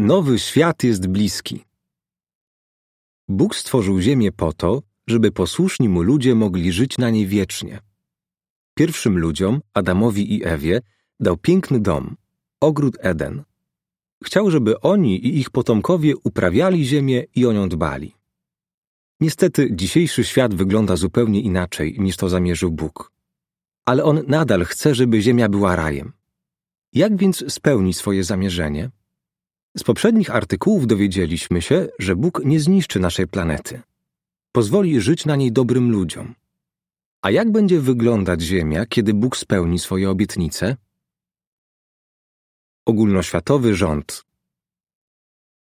Nowy świat jest bliski. Bóg stworzył ziemię po to, żeby posłuszni mu ludzie mogli żyć na niej wiecznie. Pierwszym ludziom, Adamowi i Ewie, dał piękny dom, ogród Eden. Chciał, żeby oni i ich potomkowie uprawiali ziemię i o nią dbali. Niestety dzisiejszy świat wygląda zupełnie inaczej niż to zamierzył Bóg. Ale on nadal chce, żeby ziemia była rajem. Jak więc spełni swoje zamierzenie? Z poprzednich artykułów dowiedzieliśmy się, że Bóg nie zniszczy naszej planety. Pozwoli żyć na niej dobrym ludziom. A jak będzie wyglądać Ziemia, kiedy Bóg spełni swoje obietnice? Ogólnoświatowy rząd.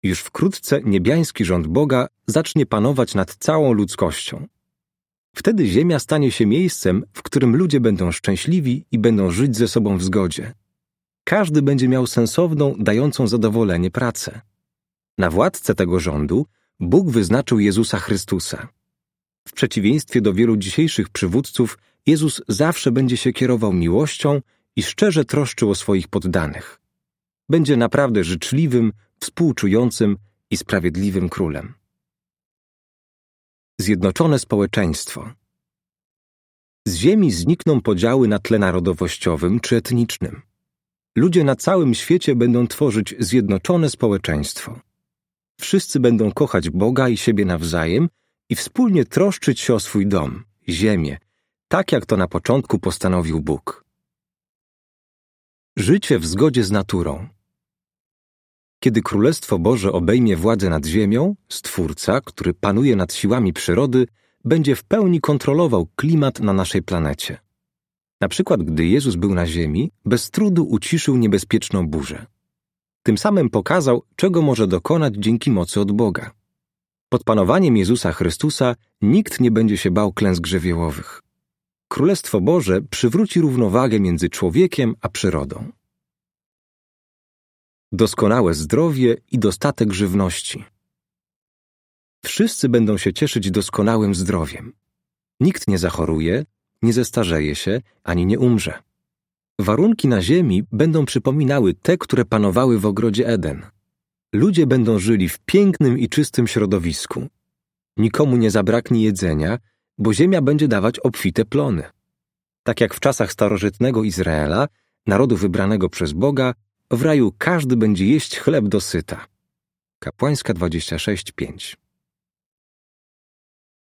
Już wkrótce niebiański rząd Boga zacznie panować nad całą ludzkością. Wtedy Ziemia stanie się miejscem, w którym ludzie będą szczęśliwi i będą żyć ze sobą w zgodzie. Każdy będzie miał sensowną, dającą zadowolenie pracę. Na władcę tego rządu Bóg wyznaczył Jezusa Chrystusa. W przeciwieństwie do wielu dzisiejszych przywódców, Jezus zawsze będzie się kierował miłością i szczerze troszczył o swoich poddanych. Będzie naprawdę życzliwym, współczującym i sprawiedliwym królem. Zjednoczone społeczeństwo. Z ziemi znikną podziały na tle narodowościowym czy etnicznym. Ludzie na całym świecie będą tworzyć zjednoczone społeczeństwo. Wszyscy będą kochać Boga i siebie nawzajem i wspólnie troszczyć się o swój dom, ziemię, tak jak to na początku postanowił Bóg. Życie w zgodzie z naturą. Kiedy Królestwo Boże obejmie władzę nad ziemią, Stwórca, który panuje nad siłami przyrody, będzie w pełni kontrolował klimat na naszej planecie. Na przykład, gdy Jezus był na ziemi, bez trudu uciszył niebezpieczną burzę. Tym samym pokazał, czego może dokonać dzięki mocy od Boga. Pod panowaniem Jezusa Chrystusa nikt nie będzie się bał klęsk żywiołowych. Królestwo Boże przywróci równowagę między człowiekiem a przyrodą. Doskonałe zdrowie i dostatek żywności. Wszyscy będą się cieszyć doskonałym zdrowiem. Nikt nie zachoruje, nie zestarzeje się ani nie umrze. Warunki na ziemi będą przypominały te, które panowały w ogrodzie Eden. Ludzie będą żyli w pięknym i czystym środowisku. Nikomu nie zabraknie jedzenia, bo ziemia będzie dawać obfite plony. Tak jak w czasach starożytnego Izraela, narodu wybranego przez Boga, w raju każdy będzie jeść chleb do syta. Kapłańska 26:5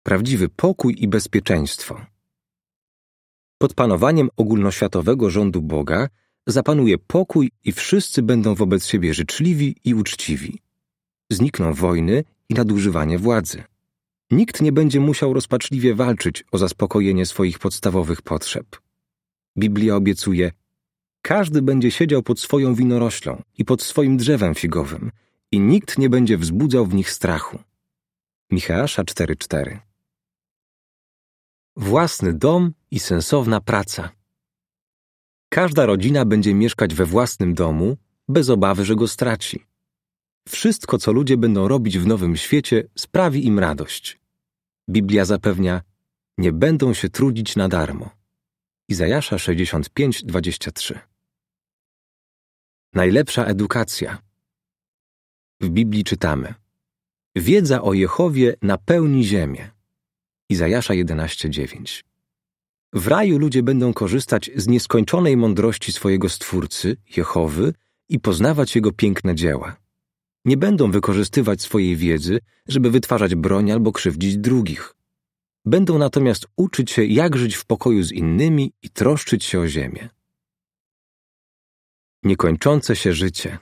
Prawdziwy pokój i bezpieczeństwo. Pod panowaniem ogólnoświatowego rządu Boga zapanuje pokój i wszyscy będą wobec siebie życzliwi i uczciwi. Znikną wojny i nadużywanie władzy. Nikt nie będzie musiał rozpaczliwie walczyć o zaspokojenie swoich podstawowych potrzeb. Biblia obiecuje: Każdy będzie siedział pod swoją winoroślą i pod swoim drzewem figowym, i nikt nie będzie wzbudzał w nich strachu. Michała 4:4 Własny dom i sensowna praca. Każda rodzina będzie mieszkać we własnym domu, bez obawy, że go straci. Wszystko, co ludzie będą robić w nowym świecie, sprawi im radość. Biblia zapewnia, nie będą się trudzić na darmo. Izajasza 65:23. Najlepsza edukacja. W Biblii czytamy: Wiedza o Jehowie napełni ziemię. Izajasza 11:9. W raju ludzie będą korzystać z nieskończonej mądrości swojego Stwórcy, Jehowy, i poznawać Jego piękne dzieła. Nie będą wykorzystywać swojej wiedzy, żeby wytwarzać broń albo krzywdzić drugich. Będą natomiast uczyć się, jak żyć w pokoju z innymi i troszczyć się o ziemię. Niekończące się życie.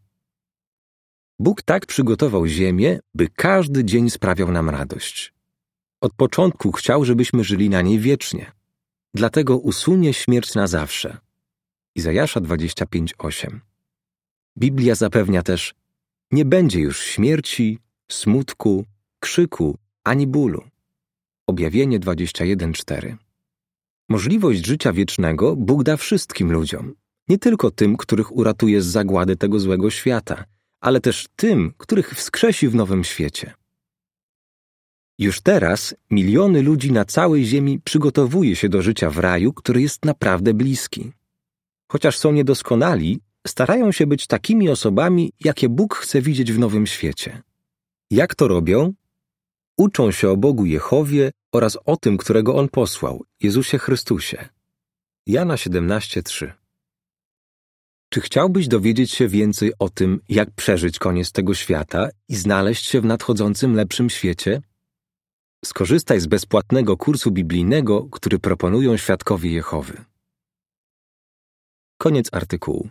Bóg tak przygotował ziemię, by każdy dzień sprawiał nam radość. Od początku chciał, żebyśmy żyli na niej wiecznie. Dlatego usunie śmierć na zawsze. Izajasza 25:8. Biblia zapewnia też: Nie będzie już śmierci, smutku, krzyku ani bólu. Objawienie 21:4. Możliwość życia wiecznego Bóg da wszystkim ludziom, nie tylko tym, których uratuje z zagłady tego złego świata, ale też tym, których wskrzesi w nowym świecie. Już teraz miliony ludzi na całej Ziemi przygotowuje się do życia w raju, który jest naprawdę bliski. Chociaż są niedoskonali, starają się być takimi osobami, jakie Bóg chce widzieć w nowym świecie. Jak to robią? Uczą się o Bogu Jehowie oraz o tym, którego On posłał, Jezusie Chrystusie. Jana 17:3 Czy chciałbyś dowiedzieć się więcej o tym, jak przeżyć koniec tego świata i znaleźć się w nadchodzącym lepszym świecie? Skorzystaj z bezpłatnego kursu biblijnego, który proponują świadkowie Jehowy. Koniec artykułu.